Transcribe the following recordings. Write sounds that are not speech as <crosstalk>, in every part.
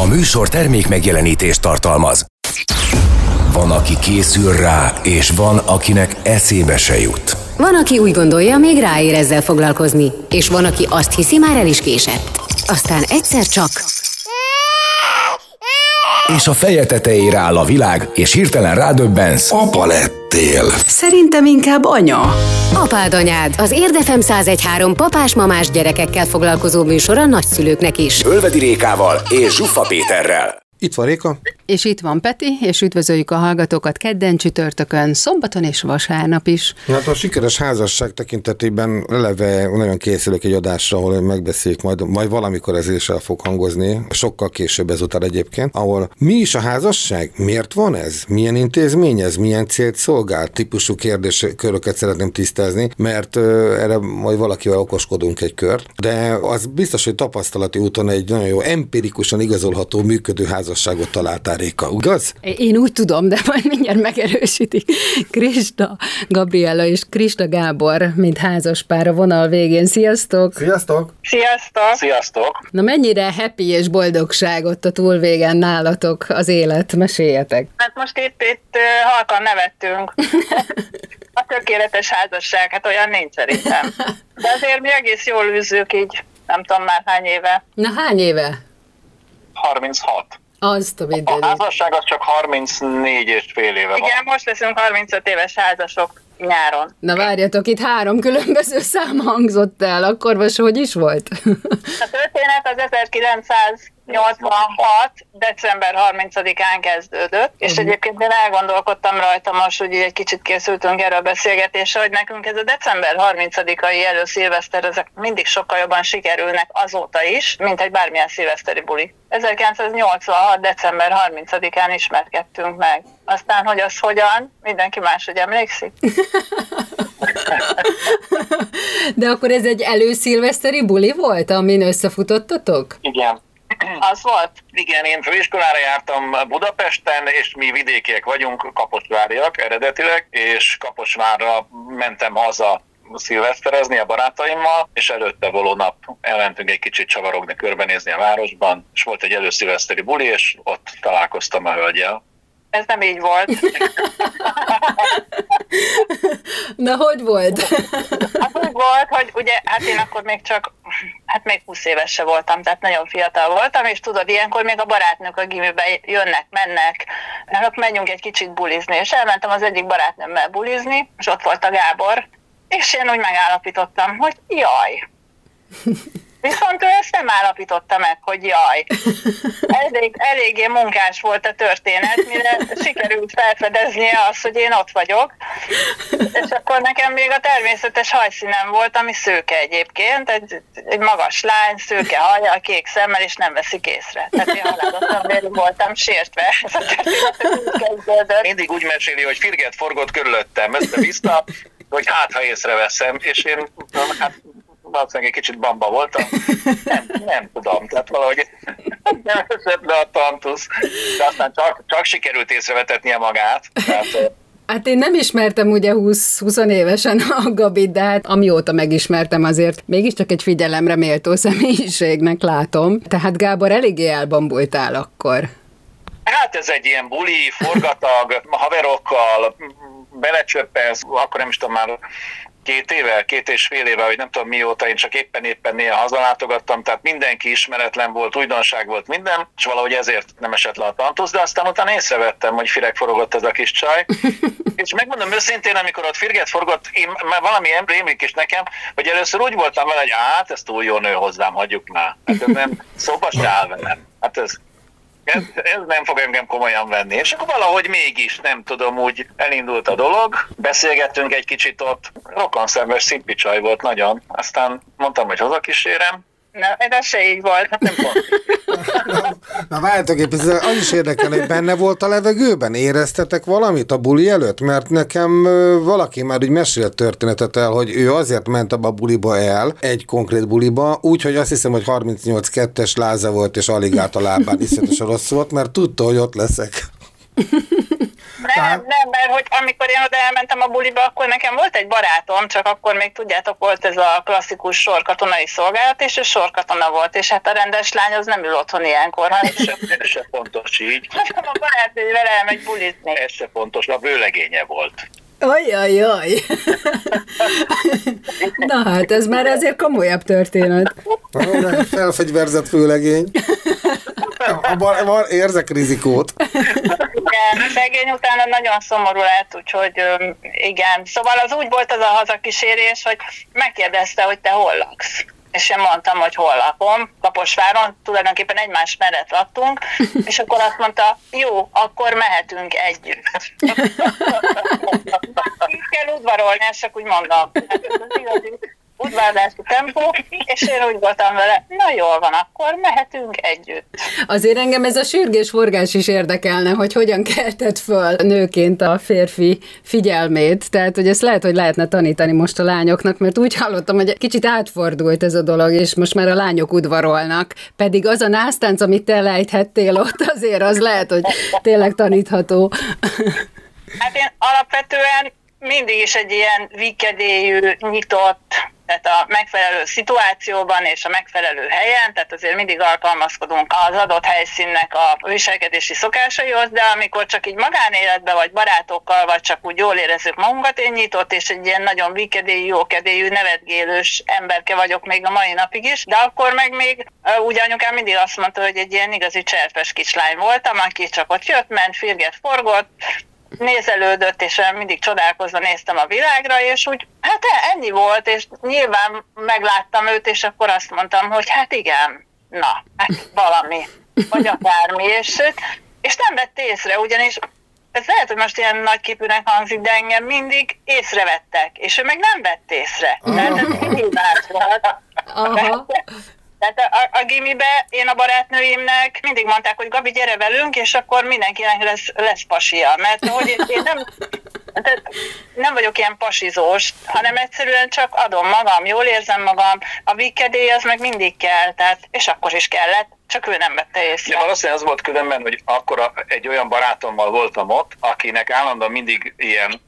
A műsor termék megjelenítést tartalmaz. Van, aki készül rá, és van, akinek eszébe se jut. Van, aki úgy gondolja, még ráér ezzel foglalkozni, és van, aki azt hiszi, már el is késett. Aztán egyszer csak... És a feje tetejére áll a világ, és hirtelen rádöbbensz. Apa lettél. Szerintem inkább anya. Apád anyád, az Érdefem 1013 papás-mamás gyerekekkel foglalkozó műsor a nagyszülőknek is. Ölvedi Rékával és Zsuffa Péterrel. Itt van Réka. És itt van Peti, és üdvözöljük a hallgatókat kedden, csütörtökön, szombaton és vasárnap is. Hát a sikeres házasság tekintetében eleve nagyon készülök egy adásra, ahol megbeszéljük majd, majd valamikor ez is el fog hangozni, sokkal később ezután egyébként, ahol mi is a házasság? Miért van ez? Milyen intézmény ez? Milyen célt szolgál? Típusú kérdésköröket szeretném tisztázni, mert erre majd valakivel okoskodunk egy kört, de az biztos, hogy tapasztalati úton egy nagyon jó, empirikusan igazolható működő házasságot találtál Réka, igaz? Én úgy tudom, de majd mindjárt megerősítik. Krista Gabriela és Krista Gábor, mint házaspár a vonal végén. Sziasztok! Sziasztok! Sziasztok! Sziasztok! Na mennyire happy és boldogság ott a túlvégen nálatok az élet? Meséljetek! Hát most itt, itt halkan nevettünk. <laughs> A tökéletes házasság, hát olyan nincs szerintem. De azért mi egész jól űzzük így, nem tudom már hány éve. Na hány éve? 36. Azt a A mindenit. házasság az csak 34 és fél éve van. Igen, most leszünk 35 éves házasok nyáron. Na várjatok, itt három különböző szám hangzott el, akkor most hogy is volt? A történet az 1986. december 30-án kezdődött, és egyébként én elgondolkodtam rajta most, hogy így egy kicsit készültünk erről a beszélgetésre, hogy nekünk ez a december 30-ai előszilveszter, ezek mindig sokkal jobban sikerülnek azóta is, mint egy bármilyen szilveszteri buli. 1986. december 30-án ismerkedtünk meg. Aztán, hogy az hogyan, mindenki máshogy emlékszik. <laughs> De akkor ez egy előszilveszteri buli volt, amin összefutottatok? Igen. <coughs> Az volt? Igen, én főiskolára jártam Budapesten, és mi vidékiek vagyunk, kaposváriak eredetileg, és Kaposvárra mentem haza szilveszterezni a barátaimmal, és előtte való nap elmentünk egy kicsit csavarogni, körbenézni a városban, és volt egy előszilveszteri buli, és ott találkoztam a hölgyel. Ez nem így volt. <laughs> Na, hogy volt? Hát úgy volt, hogy ugye, hát én akkor még csak, hát még 20 éves se voltam, tehát nagyon fiatal voltam, és tudod, ilyenkor még a barátnők a gimibe jönnek, mennek, hát menjünk egy kicsit bulizni, és elmentem az egyik barátnőmmel bulizni, és ott volt a Gábor, és én úgy megállapítottam, hogy jaj. Viszont ő ezt nem állapította meg, hogy jaj. Elég, eléggé munkás volt a történet, mire sikerült felfedeznie azt, hogy én ott vagyok. És akkor nekem még a természetes hajszínem volt, ami szőke egyébként, egy, egy magas lány, szőke haja, kék szemmel, és nem veszik észre. Tehát én haláloztam, vérű voltam sértve. Ez a történet. Mindig úgy meséli, hogy firget forgott körülöttem, össze-vissza, hogy hát, ha észreveszem, és én hát valószínűleg egy kicsit bamba voltam. Nem, nem tudom, tehát valahogy nem esett le a tantusz. De aztán csak, csak sikerült észrevetetnie magát. Tehát, Hát én nem ismertem ugye 20-20 évesen a Gabit, de hát amióta megismertem azért mégiscsak egy figyelemre méltó személyiségnek látom. Tehát Gábor eléggé elbambultál akkor. Hát ez egy ilyen buli, forgatag, haverokkal, belecsöppensz, akkor nem is tudom már két éve, két és fél éve, vagy nem tudom mióta, én csak éppen-éppen néha hazalátogattam, tehát mindenki ismeretlen volt, újdonság volt minden, és valahogy ezért nem esett le a tantusz, de aztán utána észrevettem, hogy fireg forogott ez a kis csaj. <laughs> és megmondom őszintén, amikor ott firget forgott, én már valami rémlik is nekem, hogy először úgy voltam vele, hogy hát ez túl jó nő hozzám, hagyjuk már. Hát ez nem, szóba se áll velem. Hát ez, ez, ez nem fog engem komolyan venni. És akkor valahogy mégis, nem tudom, úgy elindult a dolog, beszélgettünk egy kicsit ott, rokonszenves szimpi csaj volt nagyon, aztán mondtam, hogy hazakísérem, Nem, ez se így volt. hát nem pont. Na várjátok, épp ez az is érdekel, hogy benne volt a levegőben? Éreztetek valamit a buli előtt? Mert nekem valaki már úgy mesélt történetet el, hogy ő azért ment abba a buliba el, egy konkrét buliba, úgyhogy azt hiszem, hogy 38-2-es láza volt, és alig állt a lábán, iszonyatosan rossz volt, mert tudta, hogy ott leszek. <laughs> Nem, Tehát... nem, mert hogy amikor én oda elmentem a buliba, akkor nekem volt egy barátom, csak akkor még tudjátok, volt ez a klasszikus sorkatonai szolgálat, és ő sorkatona volt, és hát a rendes lány az nem ül otthon ilyenkor. Hát ez, se, fontos így. Nem a barát, hogy vele elmegy bulizni. Ez se fontos, a vőlegénye volt. Ajajaj! Na hát, ez már azért komolyabb történet. Felfegyverzett főlegény. Abban, <laughs> abban érzek rizikót. Igen, szegény utána nagyon szomorú lett, úgyhogy igen. Szóval az úgy volt az a hazakísérés, hogy megkérdezte, hogy te hol laksz és én mondtam, hogy hol lakom, Kaposváron, tulajdonképpen egymás mellett laktunk, <laughs> és akkor azt mondta, jó, akkor mehetünk együtt. <laughs> Így kell udvarolni, és csak úgy mondom. Hát ez az igazi udvárlási tempó, és én úgy voltam vele, na jól van, akkor mehetünk együtt. Azért engem ez a sürgés-forgás is érdekelne, hogy hogyan keltett föl nőként a férfi figyelmét. Tehát, hogy ezt lehet, hogy lehetne tanítani most a lányoknak, mert úgy hallottam, hogy kicsit átfordult ez a dolog, és most már a lányok udvarolnak. Pedig az a násztánc, amit te lejthettél ott, azért az lehet, hogy tényleg tanítható. Hát én alapvetően mindig is egy ilyen vikedélyű, nyitott, tehát a megfelelő szituációban és a megfelelő helyen, tehát azért mindig alkalmazkodunk az adott helyszínnek a viselkedési szokásaihoz, de amikor csak így magánéletben, vagy barátokkal, vagy csak úgy jól érezzük magunkat, én nyitott és egy ilyen nagyon vikedélyű, jókedélyű, nevetgélős emberke vagyok még a mai napig is, de akkor meg még úgy anyukám mindig azt mondta, hogy egy ilyen igazi cserpes kislány voltam, aki csak ott jött, ment, firget, forgott, nézelődött, és mindig csodálkozva néztem a világra, és úgy, hát ennyi volt, és nyilván megláttam őt, és akkor azt mondtam, hogy hát igen, na, hát valami, vagy akármi, és, és nem vett észre, ugyanis ez lehet, hogy most ilyen nagyképűnek hangzik, de engem mindig észrevettek, és ő meg nem vett észre. Tehát ez. Aha. Tehát a, a gimibe én a barátnőimnek mindig mondták, hogy Gabi, gyere velünk, és akkor mindenkinek lesz, lesz pasia. Mert hogy én, én nem, tehát nem vagyok ilyen pasizós, hanem egyszerűen csak adom magam, jól érzem magam, a vikedély az meg mindig kell, tehát, és akkor is kellett, csak ő nem vette észre. Ja, valószínűleg az volt különben, hogy akkor egy olyan barátommal voltam ott, akinek állandóan mindig ilyen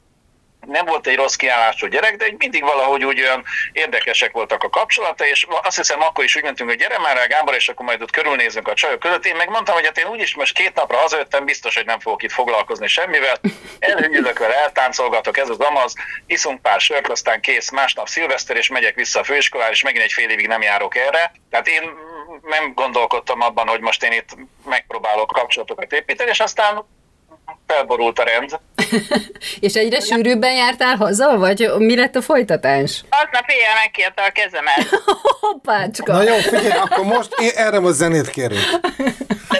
nem volt egy rossz kiállású gyerek, de mindig valahogy úgy olyan érdekesek voltak a kapcsolata, és azt hiszem akkor is úgy mentünk, hogy gyere már el Gábor, és akkor majd ott körülnézünk a csajok között. Én meg mondtam, hogy hát én úgyis most két napra hazajöttem, biztos, hogy nem fogok itt foglalkozni semmivel. Elhűlök vele, eltáncolgatok, ez az amaz, iszunk pár sört, aztán kész, másnap szilveszter, és megyek vissza a főiskolára, és megint egy fél évig nem járok erre. Tehát én nem gondolkodtam abban, hogy most én itt megpróbálok kapcsolatokat építeni, és aztán felborult a rend. <laughs> és egyre sűrűbben jártál haza, vagy mi lett a folytatás? Aznap éjjel megkérte a kezemet. <laughs> Hoppácska. Na jó, figyelj, akkor most én erre most zenét kérünk.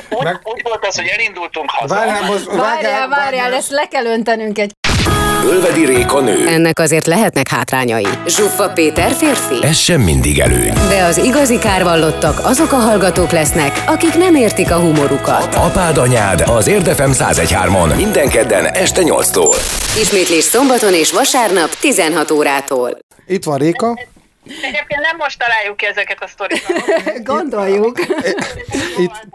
Úgy, Meg... úgy volt az, hogy elindultunk haza. Várjál, most, várjál, várjál, várjál, ezt le kell öntenünk egy Ölvedi Réka nő. Ennek azért lehetnek hátrányai. Zsuffa Péter férfi. Ez sem mindig előny. De az igazi kárvallottak azok a hallgatók lesznek, akik nem értik a humorukat. Apád anyád az Érdefem 1013-on minden kedden este 8-tól. Ismétlés szombaton és vasárnap 16 órától. Itt van Réka. Egyébként nem most találjuk ki ezeket a sztorikat. <laughs> Gondoljuk. Itt,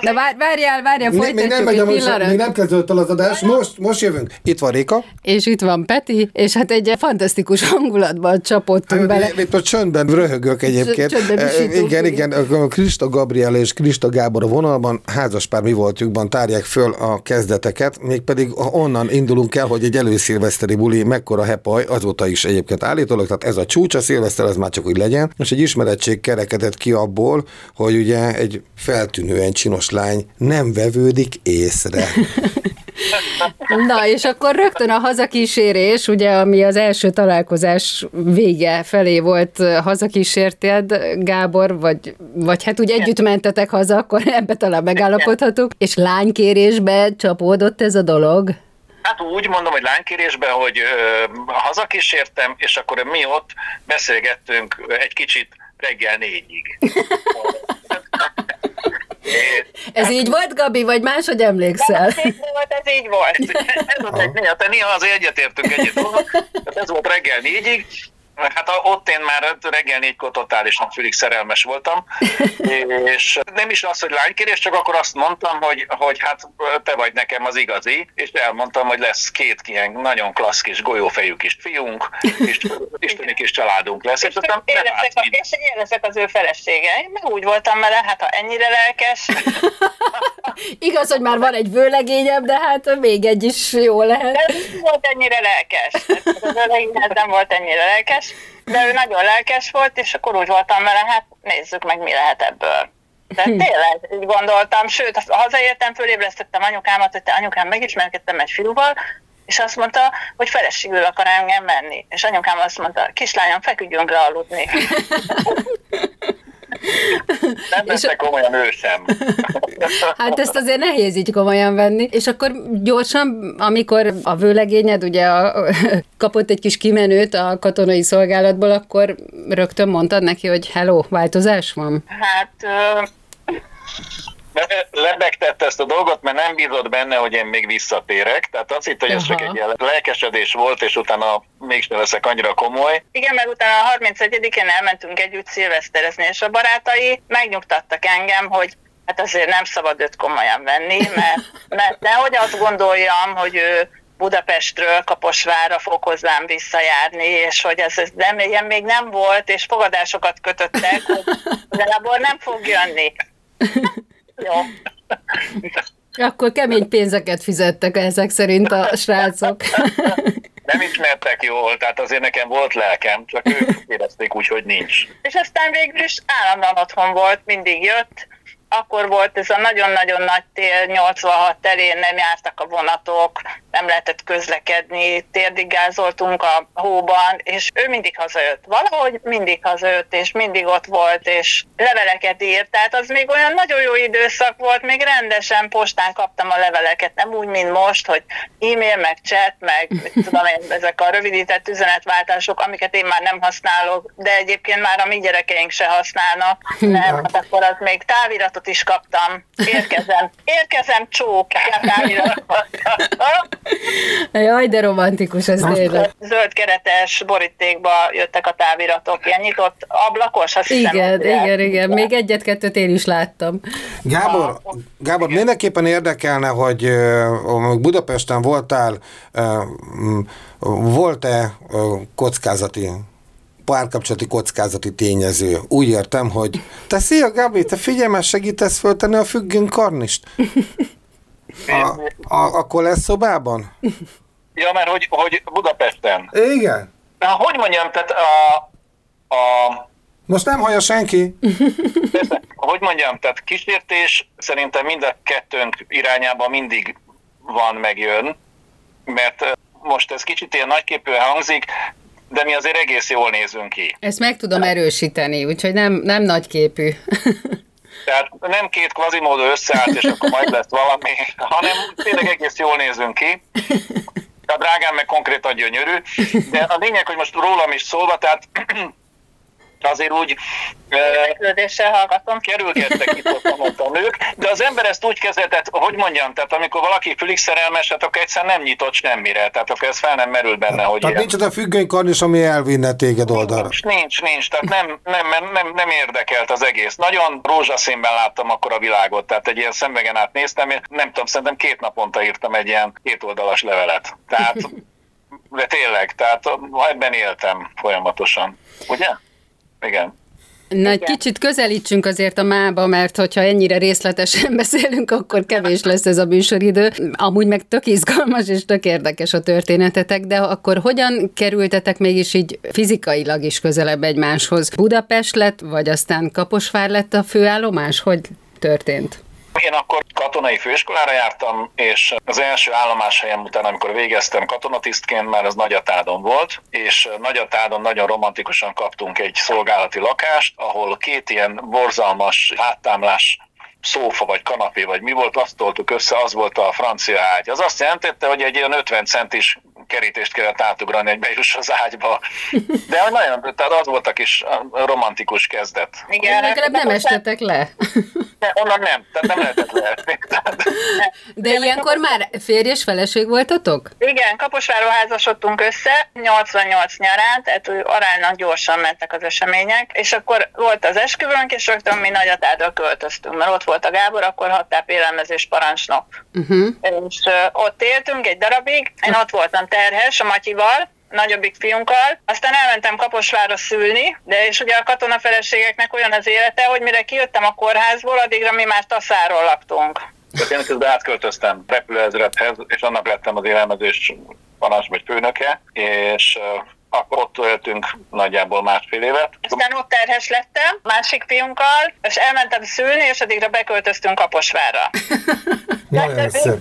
Na vár, várjál, várjál, folytatjuk még nem, egy pillanat. Még nem kezdődött az adás, most, most jövünk. Itt van Réka. És itt van Peti, és hát egy fantasztikus hangulatban csapottunk hát, bele. Itt a csöndben röhögök egyébként. Csöndben igen, igen, Krista Gabriel és Krista Gábor a vonalban, házaspár mi voltjukban tárják föl a kezdeteket, mégpedig onnan indulunk el, hogy egy előszilveszteri buli mekkora hepaj, azóta is egyébként állítólag, tehát ez a csúcs, a szilveszter az már csak úgy legyen, és egy ismeretség kerekedett ki abból, hogy ugye egy feltűnően csinos lány nem vevődik észre. <laughs> Na, és akkor rögtön a hazakísérés, ugye, ami az első találkozás vége felé volt, hazakísérted, Gábor, vagy, vagy hát úgy együtt mentetek haza, akkor <laughs> ebbe talán megállapodhatunk, és lánykérésbe csapódott ez a dolog? Hát úgy mondom, hogy lánykérésben, hogy ö, hazakísértem, és akkor mi ott beszélgettünk egy kicsit reggel négyig. <laughs> Ez így volt, Gabi, vagy máshogy emlékszel? Ez így volt, ez így volt. <laughs> Ez volt egy néha, néha azért egyetértünk egyet. <laughs> Ez volt reggel négyig, Hát ott én már reggel négykor totálisan fülig szerelmes voltam, <laughs> és nem is az, hogy lánykérés, csak akkor azt mondtam, hogy, hogy hát te vagy nekem az igazi, és elmondtam, hogy lesz két ilyen nagyon klassz kis golyófejű kis fiunk, és isteni kis családunk lesz. És, aztán én leszek, a, és én leszek az ő felesége. Én meg úgy voltam vele, hát ha ennyire lelkes. <laughs> Igaz, hogy már van egy vőlegényem, de hát még egy is jó lehet. De nem volt ennyire lelkes. Az vőlegényem nem volt ennyire lelkes de ő nagyon lelkes volt, és akkor úgy voltam vele, hát nézzük meg, mi lehet ebből. De hm. tényleg így gondoltam, sőt, hazaértem, fölébresztettem anyukámat, hogy te anyukám megismerkedtem egy fiúval, és azt mondta, hogy feleségül akar engem menni. És anyukám azt mondta, kislányom, feküdjünk le aludni. <laughs> Nem vette komolyan ő sem. <laughs> Hát ezt azért nehéz így komolyan venni. És akkor gyorsan, amikor a vőlegényed ugye a, <laughs> kapott egy kis kimenőt a katonai szolgálatból, akkor rögtön mondtad neki, hogy hello, változás van? Hát lebegtette ezt a dolgot, mert nem bízott benne, hogy én még visszatérek. Tehát azt hitt, hogy ez csak egy ilyen lelkesedés volt, és utána mégsem leszek annyira komoly. Igen, mert utána a 31-én elmentünk együtt szilveszterezni, és a barátai megnyugtattak engem, hogy hát azért nem szabad őt komolyan venni, mert, <laughs> mert nehogy azt gondoljam, hogy ő Budapestről Kaposvára fog hozzám visszajárni, és hogy ez, ez nem, ilyen még nem volt, és fogadásokat kötöttek, hogy <laughs> Gábor nem fog jönni. <laughs> Jó. Akkor kemény pénzeket fizettek ezek szerint a srácok. Nem ismertek jól, tehát azért nekem volt lelkem, csak ők érezték úgy, hogy nincs. És aztán végül is állandóan otthon volt, mindig jött, akkor volt ez a nagyon-nagyon nagy tél, 86 terén nem jártak a vonatok, nem lehetett közlekedni, térdigázoltunk a hóban, és ő mindig hazajött. Valahogy mindig hazajött, és mindig ott volt, és leveleket írt. Tehát az még olyan nagyon jó időszak volt, még rendesen postán kaptam a leveleket, nem úgy, mint most, hogy e-mail, meg chat, meg tudom én, <laughs> ezek a rövidített üzenetváltások, amiket én már nem használok, de egyébként már a mi gyerekeink se használnak. Nem, hát akkor az még táviratot is kaptam. Érkezem, érkezem csók. Jaj, de romantikus ez tényleg. Zöld keretes borítékba jöttek a táviratok, ilyen nyitott ablakos, azt Igen, hiszem, igen, igen, igen. Még egyet-kettőt én is láttam. Gábor, Gábor mindenképpen érdekelne, hogy Budapesten voltál, volt-e kockázati párkapcsolati kockázati tényező. Úgy értem, hogy te szia Gabi, te figyelj, mert segítesz föltenni a függőn karnist. <laughs> A, a, akkor lesz szobában? Ja, mert hogy, hogy Budapesten. Igen. Na, hogy mondjam, tehát a, a most nem hallja senki. Persze, hogy mondjam, tehát kísértés szerintem mind a kettőnk irányában mindig van, megjön, mert most ez kicsit ilyen nagyképűen hangzik, de mi azért egész jól nézünk ki. Ezt meg tudom erősíteni, úgyhogy nem, nem nagyképű. <laughs> Tehát nem két kvazimódó összeállt, és akkor majd lesz valami, hanem tényleg egész jól nézünk ki. A drágám meg konkrétan gyönyörű, de a lényeg, hogy most rólam is szólva, tehát azért úgy Érdeklődéssel hallgatom. kerülgettek itt ott a nők, de az ember ezt úgy kezeltet, hogy mondjam, tehát amikor valaki fülig szerelmes, hát akkor egyszerűen nem nyitott semmire, tehát akkor ez fel nem merül benne, hogy Tehát ilyen. nincs az a függöny karnis, ami elvinne téged oldalra. Nincs, nincs, nincs, tehát nem, nem, nem, nem érdekelt az egész. Nagyon rózsaszínben láttam akkor a világot, tehát egy ilyen szemvegen át néztem, én nem tudom, szerintem két naponta írtam egy ilyen kétoldalas levelet. Tehát, <laughs> de tényleg, tehát ebben éltem folyamatosan, ugye? Igen. Na, egy kicsit közelítsünk azért a mába, mert hogyha ennyire részletesen <laughs> beszélünk, akkor kevés lesz ez a műsoridő. Amúgy meg tök izgalmas és tök érdekes a történetetek, de akkor hogyan kerültetek mégis így fizikailag is közelebb egymáshoz? Budapest lett, vagy aztán Kaposvár lett a főállomás? Hogy történt? Én akkor katonai főiskolára jártam, és az első helyem után, amikor végeztem katonatisztként, már az Nagyatádon volt, és Nagyatádon nagyon romantikusan kaptunk egy szolgálati lakást, ahol két ilyen borzalmas háttámlás szófa vagy kanapé vagy mi volt, azt toltuk össze, az volt a francia ágy. Az azt jelentette, hogy egy ilyen 50 centis kerítést kellett átugrani, hogy bejuss az ágyba. De nagyon, tehát az volt a kis romantikus kezdet. Igen, legalább nem estetek le. De onnan nem, tehát nem lehetett le. De ilyenkor már férj és feleség voltatok? Igen, Kaposváron házasodtunk össze, 88 nyarán, tehát aránylag gyorsan mentek az események, és akkor volt az esküvőnk, és rögtön mi Nagyatádra költöztünk, mert ott volt a Gábor, akkor hattáp élelmezés parancsnok. Uh-huh. És ott éltünk egy darabig, én ott voltam terhes a Matyival, nagyobbik fiunkkal. Aztán elmentem Kaposvára szülni, de és ugye a katonafeleségeknek olyan az élete, hogy mire kijöttem a kórházból, addigra mi már Taszáról laktunk. Tehát én közben átköltöztem repülőezredhez, és annak lettem az élelmezés parancs vagy főnöke, és akkor ott öltünk nagyjából másfél évet. Aztán ott terhes lettem, másik fiunkkal, és elmentem szülni, és addigra beköltöztünk Kaposvára. Az, <laughs>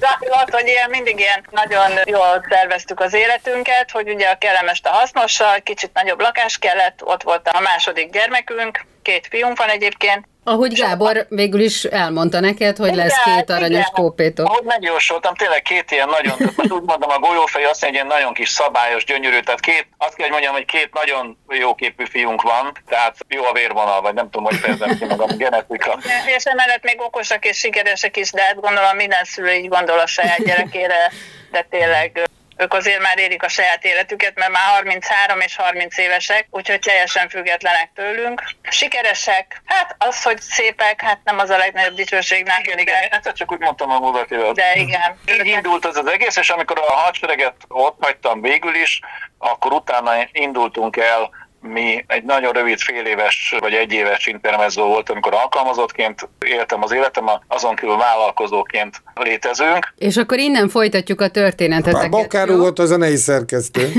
hogy ilyen, mindig ilyen nagyon jól szerveztük az életünket, hogy ugye a kellemest a hasznossal, kicsit nagyobb lakás kellett, ott volt a második gyermekünk, két fiunk van egyébként, ahogy Gábor végül is elmondta neked, hogy igen, lesz két aranyos igen. kópétok. Ahogy megjósoltam, tényleg két ilyen nagyon, most úgy mondom, a golyófej azt mondja, egy nagyon kis szabályos, gyönyörű, tehát két, azt kell, hogy mondjam, hogy két nagyon jó képű fiunk van, tehát jó a vérvonal, vagy nem tudom, hogy fejezem ki magam, genetika. <laughs> És emellett még okosak és sikeresek is, de hát gondolom minden szülő így gondol a saját gyerekére, de tényleg ők azért már érik a saját életüket, mert már 33 és 30 évesek, úgyhogy teljesen függetlenek tőlünk. Sikeresek, hát az, hogy szépek, hát nem az a legnagyobb dicsőség nekünk. Igen, igen, hát csak úgy mondtam a múlvat De igen. Így indult az az egész, és amikor a hadsereget ott hagytam végül is, akkor utána indultunk el mi egy nagyon rövid fél éves vagy egy éves intermezzo volt, amikor alkalmazottként éltem az életem, azon kívül vállalkozóként létezünk. És akkor innen folytatjuk a történetet. Bakáró volt a zenei szerkesztő.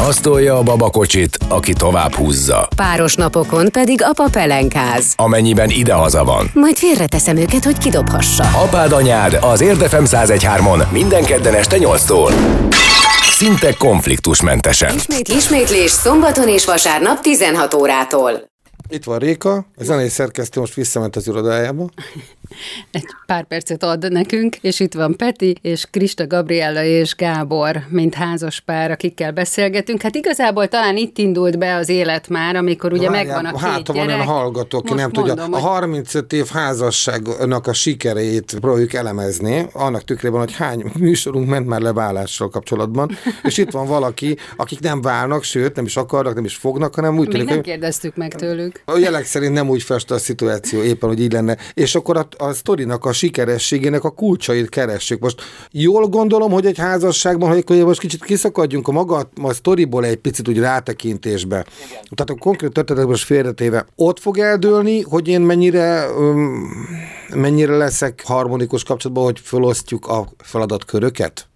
Azt tolja a babakocsit, aki tovább húzza. Páros napokon pedig apa pelenkáz. Amennyiben idehaza van. Majd félreteszem őket, hogy kidobhassa. Apád anyád az Érdefem 1013-on minden kedden este 8-tól szinte konfliktusmentesen. Ismét, ismétlés szombaton és vasárnap 16 órától. Itt van Réka, a zenei szerkesztő most visszament az irodájába. <laughs> Egy pár percet ad nekünk, és itt van Peti, és Krista Gabriella és Gábor, mint házas pár, akikkel beszélgetünk. Hát igazából talán itt indult be az élet már, amikor ugye Várjál, megvan a két hát, gyerek. olyan hallgató, aki nem mondom, tudja. A 35 év házasságnak a sikereit próbáljuk elemezni, annak tükrében, hogy hány műsorunk ment már le vállással kapcsolatban, és itt van valaki, akik nem válnak, sőt, nem is akarnak, nem is fognak, hanem úgy tűnik, nem kérdeztük meg tőlük. A jelek szerint nem úgy fest a szituáció éppen, hogy így lenne. És akkor a, a sztorinak a sikerességének a kulcsait keressük. Most jól gondolom, hogy egy házasságban, hogy most kicsit kiszakadjunk a maga a sztoriból egy picit úgy rátekintésbe. Igen. Tehát a konkrét történetek most félretéve, ott fog eldőlni, hogy én mennyire, mennyire leszek harmonikus kapcsolatban, hogy felosztjuk a feladatköröket?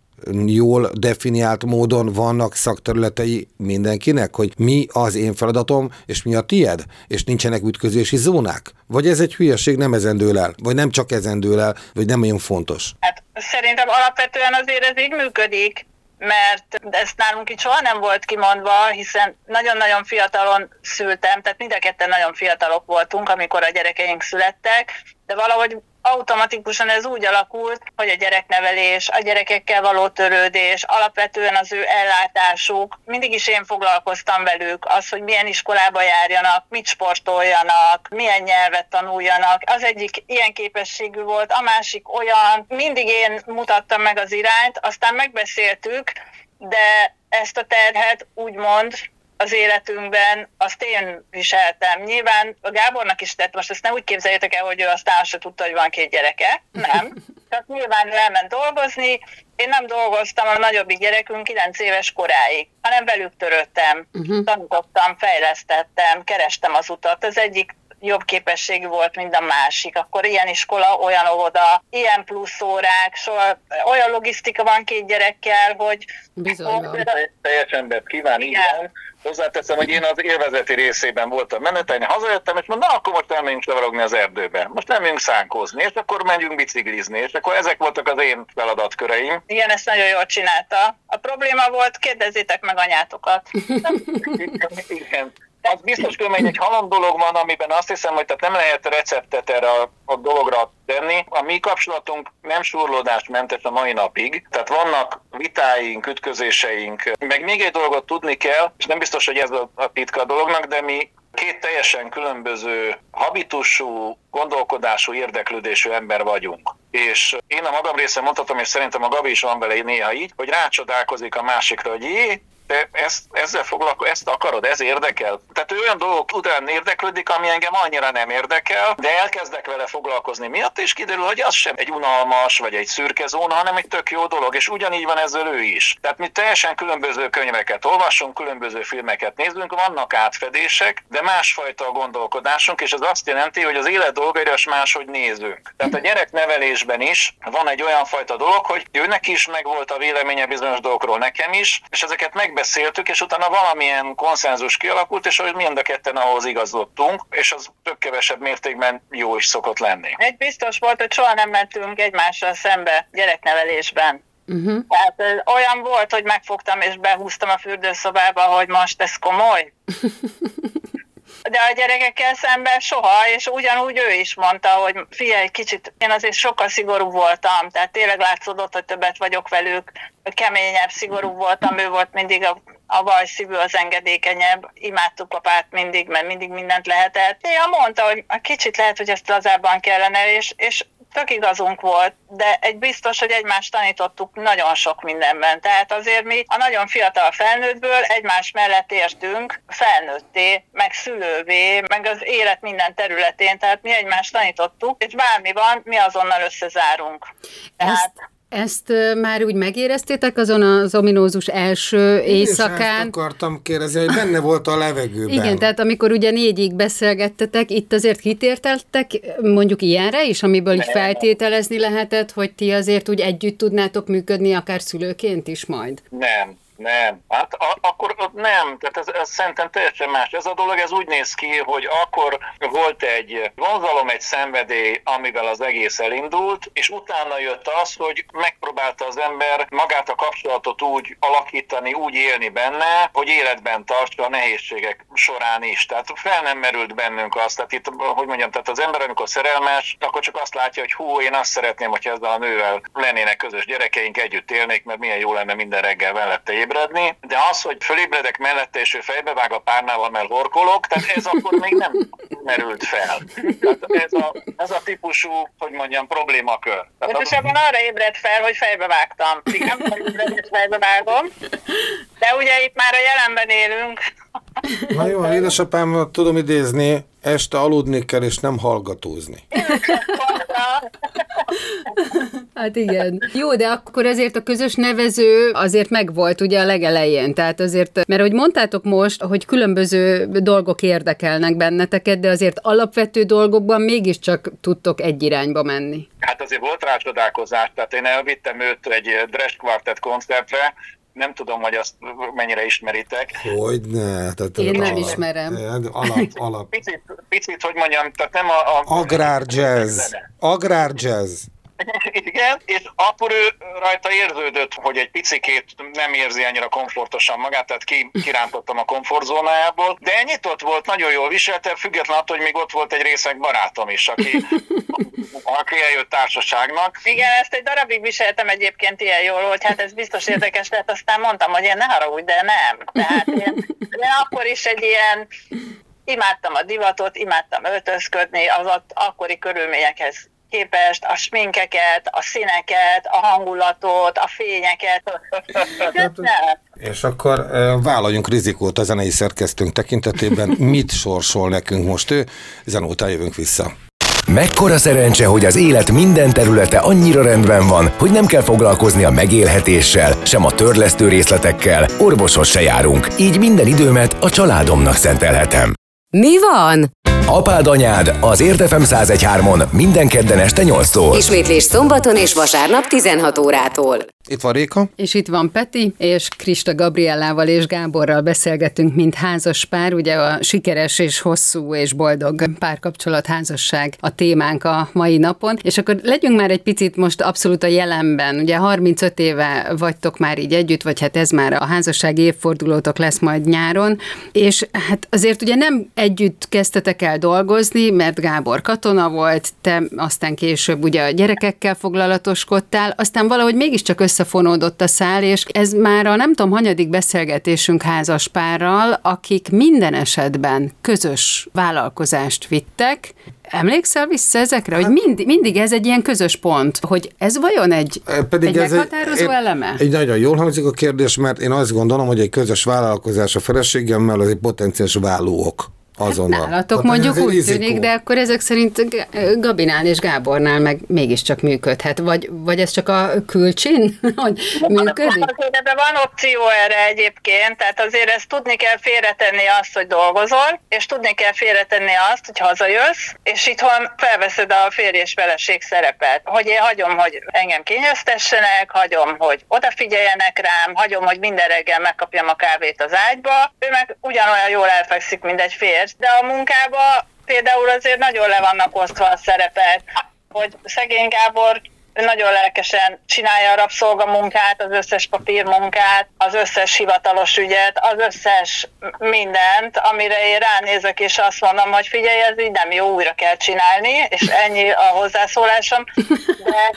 Jól definiált módon vannak szakterületei mindenkinek, hogy mi az én feladatom, és mi a tied, és nincsenek ütközési zónák? Vagy ez egy hülyeség, nem ezen el? Vagy nem csak ezen el, vagy nem olyan fontos? Hát szerintem alapvetően azért ez így működik, mert ezt nálunk itt soha nem volt kimondva, hiszen nagyon-nagyon fiatalon szültem, tehát mind a ketten nagyon fiatalok voltunk, amikor a gyerekeink születtek, de valahogy automatikusan ez úgy alakult, hogy a gyereknevelés, a gyerekekkel való törődés, alapvetően az ő ellátásuk, mindig is én foglalkoztam velük, az, hogy milyen iskolába járjanak, mit sportoljanak, milyen nyelvet tanuljanak. Az egyik ilyen képességű volt, a másik olyan, mindig én mutattam meg az irányt, aztán megbeszéltük, de ezt a terhet úgymond az életünkben, azt én viseltem. Nyilván a Gábornak is tett, most ezt nem úgy képzeljétek el, hogy ő aztán azt se tudta, hogy van két gyereke. Nem. Tehát nyilván elment dolgozni, én nem dolgoztam a nagyobbik gyerekünk 9 éves koráig, hanem velük törődtem, uh-huh. tanítottam, fejlesztettem, kerestem az utat. Az egyik jobb képességű volt, mint a másik. Akkor ilyen iskola, olyan óvoda, ilyen plusz órák, soha, olyan logisztika van két gyerekkel, hogy... Bizony van. Teljes embert kíván, igen. Hozzáteszem, hogy én az élvezeti részében voltam menetelni, hazajöttem, és mondom, na akkor most elmegyünk csavarogni az erdőbe. Most elmegyünk szánkózni, és akkor menjünk biciklizni, és akkor ezek voltak az én feladatköreim. Igen, ezt nagyon jól csinálta. A probléma volt, kérdezzétek meg anyátokat. <laughs> Igen, Az biztos különben egy halom dolog van, amiben azt hiszem, hogy tehát nem lehet receptet erre a, a dologra tenni. A mi kapcsolatunk nem surlódásmentes a mai napig, tehát vannak vitáink, ütközéseink, meg még egy dolgot tudni kell, és nem biztos, hogy ez a, a titka a dolognak, de mi két teljesen különböző habitusú, gondolkodású, érdeklődésű ember vagyunk. És én a magam része mondhatom, és szerintem a Gabi is van vele néha így, hogy rácsodálkozik a másikra, hogy jé, te ezt, ezzel foglalko, ezt akarod, ez érdekel. Tehát ő olyan dolgok után érdeklődik, ami engem annyira nem érdekel, de elkezdek vele foglalkozni miatt, és kiderül, hogy az sem egy unalmas vagy egy szürke zóna, hanem egy tök jó dolog, és ugyanígy van ezzel ő is. Tehát mi teljesen különböző könyveket olvasunk, különböző filmeket nézünk, vannak átfedések, de másfajta a gondolkodásunk, és ez azt jelenti, hogy az élet dolgaira is máshogy nézünk. Tehát a gyereknevelésben is van egy olyan fajta dolog, hogy őnek is megvolt a véleménye bizonyos dolgokról, nekem is, és ezeket meg megbeszéltük, és utána valamilyen konszenzus kialakult, és hogy mind a ketten ahhoz igazodtunk, és az több kevesebb mértékben jó is szokott lenni. Egy biztos volt, hogy soha nem mentünk egymással szembe gyereknevelésben. Uh-huh. Tehát olyan volt, hogy megfogtam és behúztam a fürdőszobába, hogy most ez komoly. <laughs> de a gyerekekkel szemben soha, és ugyanúgy ő is mondta, hogy figyelj, kicsit, én azért sokkal szigorú voltam, tehát tényleg látszódott, hogy többet vagyok velük, keményebb, szigorú voltam, ő volt mindig a a vajszívű az engedékenyebb, imádtuk apát mindig, mert mindig mindent lehetett. Néha mondta, hogy a kicsit lehet, hogy ezt lazábban kellene, és, és tök igazunk volt, de egy biztos, hogy egymást tanítottuk nagyon sok mindenben. Tehát azért mi a nagyon fiatal felnőttből egymás mellett értünk felnőtté, meg szülővé, meg az élet minden területén, tehát mi egymást tanítottuk, és bármi van, mi azonnal összezárunk. Tehát... Ezt ezt már úgy megéreztétek azon az ominózus első éjszakán? Én akartam kérdezni, hogy benne volt a levegőben. Igen, tehát amikor ugye négyig beszélgettetek, itt azért kitérteltek mondjuk ilyenre is, amiből így feltételezni lehetett, hogy ti azért úgy együtt tudnátok működni, akár szülőként is majd? Nem, nem, hát a, akkor nem, tehát ez, ez szerintem teljesen más. Ez a dolog, ez úgy néz ki, hogy akkor volt egy vonzalom, egy szenvedély, amivel az egész elindult, és utána jött az, hogy megpróbálta az ember magát a kapcsolatot úgy alakítani, úgy élni benne, hogy életben tartsa a nehézségek során is. Tehát fel nem merült bennünk azt, tehát itt, hogy mondjam, tehát az ember, amikor szerelmes, akkor csak azt látja, hogy hú, én azt szeretném, hogy ezzel a nővel lennének közös gyerekeink, együtt élnék, mert milyen jó lenne minden reggel mellette ébredni, de az, hogy fölébredek mellette, és ő fejbevág a párnával, mert horkolok, tehát ez akkor még nem merült fel. Tehát ez a, ez a típusú, hogy mondjam, problémakör. Pontosabban arra ébredt fel, hogy fejbevágtam. Igen, hogy fejbevágom. De ugye itt már a jelenben élünk. Na jó, édesapám, tudom idézni, este aludni kell, és nem hallgatózni. <laughs> Hát igen. Jó, de akkor azért a közös nevező azért megvolt ugye a legelején. Tehát azért, mert hogy mondtátok most, hogy különböző dolgok érdekelnek benneteket, de azért alapvető dolgokban mégiscsak tudtok egy irányba menni. Hát azért volt rá csodálkozás, tehát én elvittem őt egy Dresch Quartet koncertre, nem tudom, hogy azt mennyire ismeritek. Hogy ne? Tehát Én nem alap, ismerem. Alap, alap. Picit, picit, hogy mondjam, tehát nem a... a Agrár jazz. Agrár jazz. <laughs> Igen, és akkor ő rajta érződött, hogy egy picikét nem érzi annyira komfortosan magát, tehát ki, kirántottam a komfortzónájából, de nyitott volt, nagyon jól viselte, független attól, hogy még ott volt egy részeg barátom is, aki, <laughs> aki eljött társaságnak. Igen, ezt egy darabig viseltem egyébként ilyen jól, hogy hát ez biztos érdekes lehet, aztán mondtam, hogy én ne haragudj, de nem. Tehát én, én akkor is egy ilyen imádtam a divatot, imádtam öltözködni, az ott akkori körülményekhez képest a sminkeket, a színeket, a hangulatot, a fényeket. <laughs> És akkor vállaljunk rizikót a zenei szerkesztőnk tekintetében. Mit sorsol nekünk most ő? Ezen után jövünk vissza. Mekkora szerencse, hogy az élet minden területe annyira rendben van, hogy nem kell foglalkozni a megélhetéssel, sem a törlesztő részletekkel, orvoshoz se járunk, így minden időmet a családomnak szentelhetem. Mi van? Apád anyád az Értefem 1013-on minden kedden este 8-tól. Ismétlés szombaton és vasárnap 16 órától. Itt van Réka. És itt van Peti, és Krista Gabriellával és Gáborral beszélgetünk, mint házas pár. Ugye a sikeres és hosszú és boldog párkapcsolat házasság a témánk a mai napon. És akkor legyünk már egy picit most abszolút a jelenben. Ugye 35 éve vagytok már így együtt, vagy hát ez már a házassági évfordulótok lesz majd nyáron. És hát azért ugye nem együtt kezdtetek el dolgozni, mert Gábor katona volt, te aztán később ugye a gyerekekkel foglalatoskodtál, aztán valahogy mégiscsak összefonódott a szál, és ez már a nem tudom, hanyadik beszélgetésünk házaspárral, akik minden esetben közös vállalkozást vittek, Emlékszel vissza ezekre, hogy mindig, mindig ez egy ilyen közös pont, hogy ez vajon egy, Pedig egy ez meghatározó egy, eleme? Egy nagyon jól hangzik a kérdés, mert én azt gondolom, hogy egy közös vállalkozás a feleségemmel az egy potenciális vállóok azonnal. Hát nálatok hát mondjuk úgy rizikó. tűnik, de akkor ezek szerint Gabinál és Gábornál meg mégiscsak működhet. Vagy, vagy ez csak a külcsin, <laughs> hogy működik? Ebben van opció erre egyébként, tehát azért ezt tudni kell félretenni azt, hogy dolgozol, és tudni kell félretenni azt, hogy hazajössz, és itthon felveszed a férj és feleség szerepet. Hogy én hagyom, hogy engem kényeztessenek, hagyom, hogy odafigyeljenek rám, hagyom, hogy minden reggel megkapjam a kávét az ágyba, ő meg ugyanolyan jól elfekszik, mint egy férj, de a munkába például azért nagyon le vannak osztva a szerepek, hogy szegény Gábor nagyon lelkesen csinálja a rabszolgamunkát, az összes papírmunkát, az összes hivatalos ügyet, az összes mindent, amire én ránézek, és azt mondom, hogy figyelj, ez így nem jó, újra kell csinálni, és ennyi a hozzászólásom. De,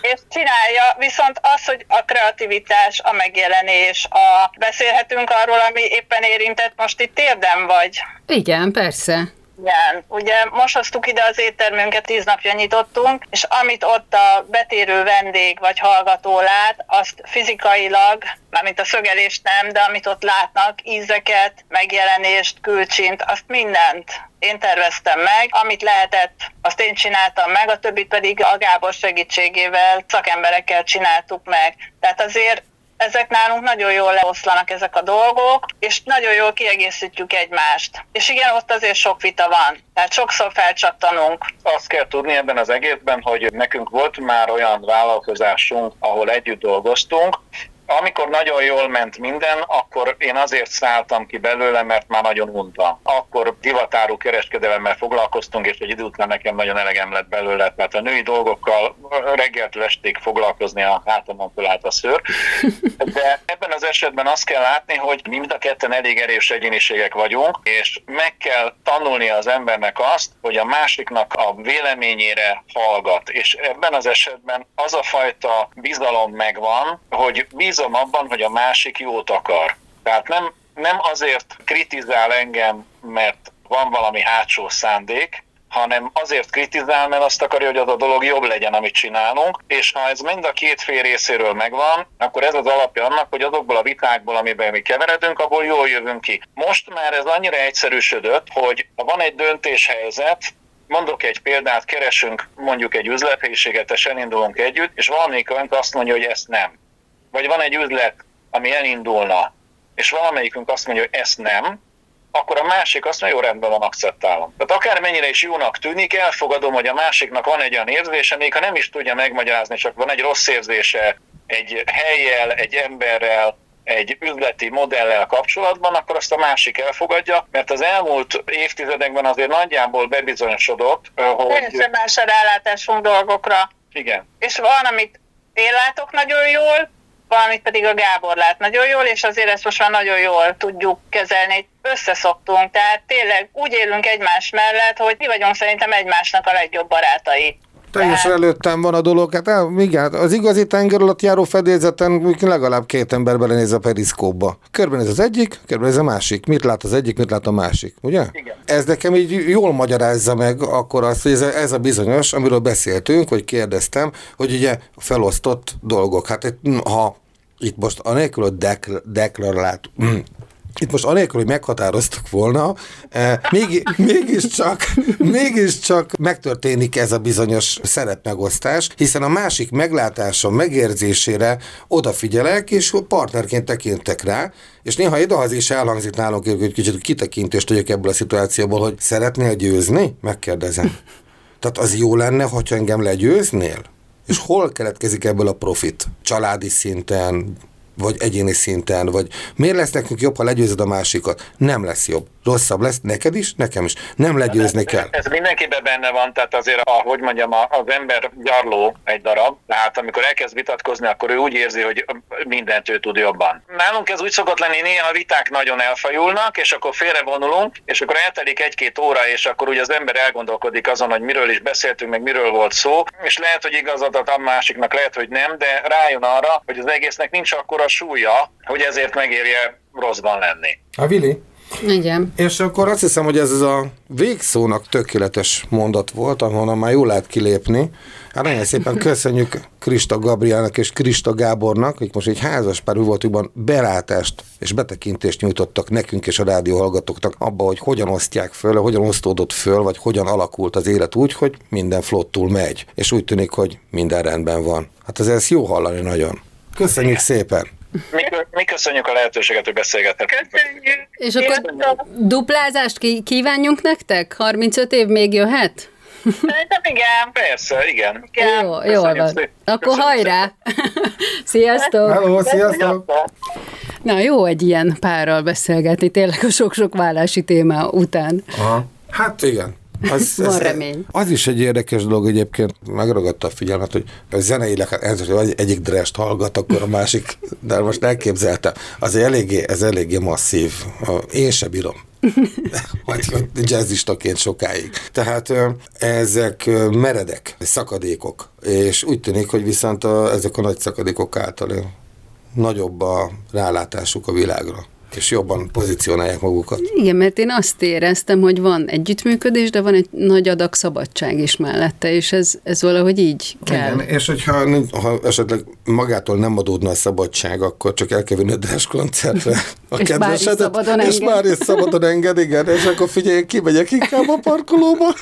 és csinálja, viszont az, hogy a kreativitás, a megjelenés, a beszélhetünk arról, ami éppen érintett most itt érdem vagy. Igen, persze. Igen, ugye most hoztuk ide az éttermünket, tíz napja nyitottunk, és amit ott a betérő vendég vagy hallgató lát, azt fizikailag, mármint a szögelést nem, de amit ott látnak, ízeket, megjelenést, külcsint, azt mindent én terveztem meg, amit lehetett, azt én csináltam meg, a többit pedig a Gábor segítségével, szakemberekkel csináltuk meg. Tehát azért ezek nálunk nagyon jól leoszlanak ezek a dolgok, és nagyon jól kiegészítjük egymást. És igen, ott azért sok vita van, tehát sokszor felcsattanunk. Azt kell tudni ebben az egészben, hogy nekünk volt már olyan vállalkozásunk, ahol együtt dolgoztunk, amikor nagyon jól ment minden, akkor én azért szálltam ki belőle, mert már nagyon untam. Akkor divatárú kereskedelemmel foglalkoztunk, és egy idő után nekem nagyon elegem lett belőle. Tehát a női dolgokkal reggeltől estig foglalkozni a hátamon fölállt a szőr. De ebben az esetben azt kell látni, hogy mi mind a ketten elég erős egyéniségek vagyunk, és meg kell tanulni az embernek azt, hogy a másiknak a véleményére hallgat. És ebben az esetben az a fajta bizalom megvan, hogy biz bízom abban, hogy a másik jót akar. Tehát nem, nem azért kritizál engem, mert van valami hátsó szándék, hanem azért kritizál, mert azt akarja, hogy az a dolog jobb legyen, amit csinálunk, és ha ez mind a két fél részéről megvan, akkor ez az alapja annak, hogy azokból a vitákból, amiben mi keveredünk, abból jól jövünk ki. Most már ez annyira egyszerűsödött, hogy ha van egy döntéshelyzet, mondok egy példát, keresünk mondjuk egy üzlethelyiséget, és elindulunk együtt, és valamelyik azt mondja, hogy ezt nem vagy van egy üzlet, ami elindulna, és valamelyikünk azt mondja, hogy ezt nem, akkor a másik azt mondja, jó, rendben van, akceptálom. Tehát akármennyire is jónak tűnik, elfogadom, hogy a másiknak van egy olyan érzése, még ha nem is tudja megmagyarázni, csak van egy rossz érzése egy helyjel, egy emberrel, egy üzleti modellel kapcsolatban, akkor azt a másik elfogadja, mert az elmúlt évtizedekben azért nagyjából bebizonyosodott, hogy... Teljesen más a rálátásunk dolgokra. Igen. És van, amit én látok nagyon jól, valamit pedig a Gábor lát nagyon jól, és azért ezt most már nagyon jól tudjuk kezelni. Összeszoktunk, tehát tényleg úgy élünk egymás mellett, hogy mi vagyunk szerintem egymásnak a legjobb barátai. Teljesen előttem van a dolog, hát el, igen, az igazi tenger alatt járó fedélzeten legalább két ember belenéz a periszkóba. Körbenéz az egyik, körbenéz a másik. Mit lát az egyik, mit lát a másik, ugye? Igen. Ez nekem így jól magyarázza meg akkor azt, hogy ez a, ez a bizonyos, amiről beszéltünk, hogy kérdeztem, hogy ugye felosztott dolgok. Hát ha itt most anélkül a dekl- deklarált, itt most anélkül, hogy meghatároztuk volna, eh, még, mégiscsak, mégiscsak megtörténik ez a bizonyos szerepmegosztás, hiszen a másik meglátása, megérzésére odafigyelek, és partnerként tekintek rá, és néha idehazi is elhangzik nálunk, hogy kicsit kitekintést tudjuk ebből a szituációból, hogy szeretnél győzni? Megkérdezem. Tehát az jó lenne, hogyha engem legyőznél? És hol keletkezik ebből a profit? Családi szinten, vagy egyéni szinten, vagy miért lesz nekünk jobb, ha legyőzed a másikat? Nem lesz jobb. Rosszabb lesz neked is, nekem is. Nem legyőzni kell. Ez mindenkiben benne van, tehát azért, ahogy mondjam, az ember gyarló egy darab, tehát amikor elkezd vitatkozni, akkor ő úgy érzi, hogy mindent ő tud jobban. Nálunk ez úgy szokott lenni, néha a viták nagyon elfajulnak, és akkor félrevonulunk, és akkor eltelik egy-két óra, és akkor ugye az ember elgondolkodik azon, hogy miről is beszéltünk, meg miről volt szó, és lehet, hogy igazadat a másiknak, lehet, hogy nem, de rájön arra, hogy az egésznek nincs akkora súlya, hogy ezért megérje rosszban lenni. A Vili? Igen. És akkor azt hiszem, hogy ez az a végszónak tökéletes mondat volt, ahonnan már jól lehet kilépni. Hát nagyon szépen köszönjük Krista Gabrielnek és Krista Gábornak, akik most egy házas pár voltukban belátást és betekintést nyújtottak nekünk és a rádió hallgatóknak abba, hogy hogyan osztják föl, hogyan osztódott föl, vagy hogyan alakult az élet úgy, hogy minden flottul megy. És úgy tűnik, hogy minden rendben van. Hát ez, ez jó hallani nagyon. Köszönjük szépen! Mi, mi köszönjük a lehetőséget, hogy beszélgethetünk. Köszönjük. És akkor duplázást ki- kívánjunk nektek? 35 év még jöhet? Szerintem igen. Persze, igen. igen. Jó, Köszönjük jól van. szépen. Akkor Köszönjük hajrá! <laughs> Sziasztok! Hello, sziasztok! Na, jó egy ilyen párral beszélgetni, tényleg a sok-sok vállási téma után. Aha. Hát igen. Az, Van remény. Az is egy érdekes dolog egyébként, megragadta a figyelmet, hogy a zeneileg, hát ez, hogy egyik drest hallgat, akkor a másik, de most elképzeltem, az eléggé, ez eléggé masszív. Én se bírom. <laughs> Vagy jazzistaként sokáig. Tehát ezek meredek, szakadékok, és úgy tűnik, hogy viszont a, ezek a nagy szakadékok által nagyobb a rálátásuk a világra, és jobban pozícionálják magukat. Igen, mert én azt éreztem, hogy van együttműködés, de van egy nagy adag szabadság is mellette, és ez, ez valahogy így kell. Igen, és hogyha ha esetleg magától nem adódna a szabadság, akkor csak el kell vinni a koncertre a És már is kedvesedet, szabadon és enged. már is szabadon enged, igen, és akkor figyelj, kimegyek inkább a parkolóba.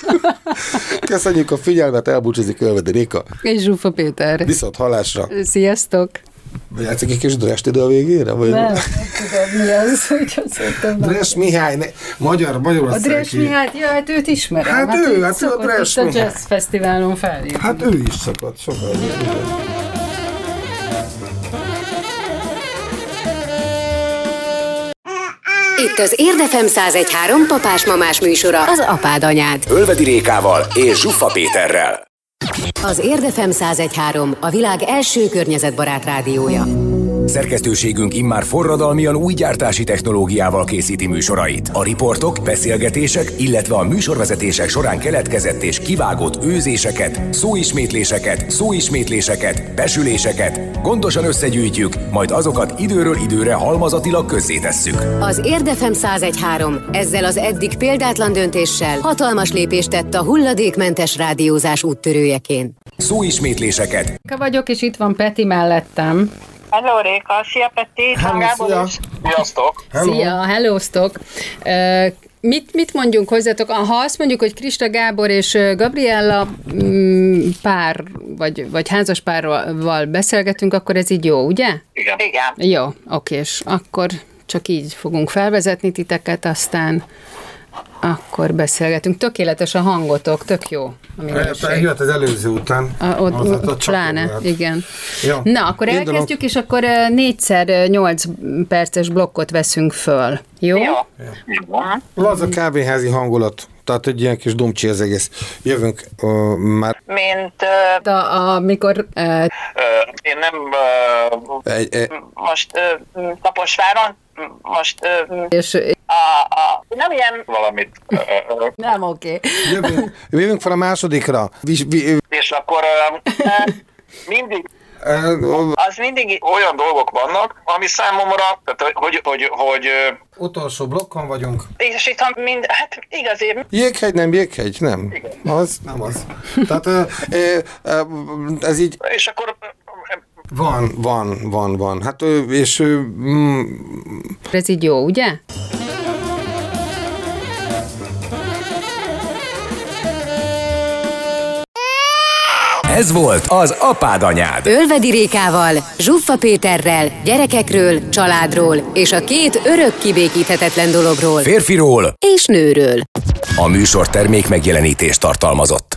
<laughs> Köszönjük a figyelmet, elbúcsúzik Ölvedi Réka. És Zsufa Péter. Viszont halásra. Sziasztok! Játszik egy kis Drest ide a végére? Vagy? Nem, nem tudom, mi az, hogy azt mondtam. Dres Mihály, ne, magyar, A Magyarországi. Dres Mihály, ja, hát őt ismerem. Hát ő, hát ő a szokott Dres itt a Mihály. Jazz Fesztiválon fellépni. Hát ő is szakadt sokat. Itt az Érdefem 1013 papás-mamás műsora, az apád anyád. Ölvedi Rékával és Zsuffa Péterrel. Az Érdefem 1013 a világ első környezetbarát rádiója. Szerkesztőségünk immár forradalmian új gyártási technológiával készíti műsorait. A riportok, beszélgetések, illetve a műsorvezetések során keletkezett és kivágott őzéseket, szóismétléseket, szóismétléseket, besüléseket gondosan összegyűjtjük, majd azokat időről időre halmazatilag közzétesszük. Az Érdefem 1013 ezzel az eddig példátlan döntéssel hatalmas lépést tett a hulladékmentes rádiózás úttörőjeként. Szóismétléseket, Réka vagyok, és itt van Peti mellettem. Hello, Réka. Szia, Peti. Hello, Gábor szia. is. Sziasztok! Hello. Szia, hellóztok! Uh, mit, mit mondjunk hozzátok? Ha azt mondjuk, hogy Krista Gábor és Gabriella mm, pár, vagy, vagy házas párral beszélgetünk, akkor ez így jó, ugye? Igen. Igen. Jó, oké, és akkor csak így fogunk felvezetni titeket, aztán akkor beszélgetünk. Tökéletes a hangotok, tök jó minőség. Jött az előző után. A, ott, Az ott ott pláne, csatolgat. igen. Jó. Na, akkor Indulok. elkezdjük, és akkor ö, nyolc perces blokkot veszünk föl. Jó? Jó. Laza kávéházi hangulat. Tehát egy ilyen kis dumcsi az egész. Jövünk uh, már Mint uh, A, amikor ö, Ö, Én nem ö, egy, egy, most uh, Kaposváron, most uh, és a, a, nem ilyen valamit. ö, nem oké. jövünk, jövünk fel a másodikra. Vi, vi, És akkor ö, mindig uh, az mindig olyan dolgok vannak, ami számomra, tehát hogy, hogy, hogy utolsó blokkon vagyunk. és itthon mind, hát igazi, Jéghegy, nem jéghegy, nem. Az, nem az. Tehát ez így és akkor van, van, van, van. Hát és mm, Ez így jó, ugye? Ez volt az Apád Anyád. Ölvedi Rékával, Zsuffa Péterrel, gyerekekről, családról és a két örök kibékíthetetlen dologról Férfiról és nőről. a műsor termék megjelenítést tartalmazott.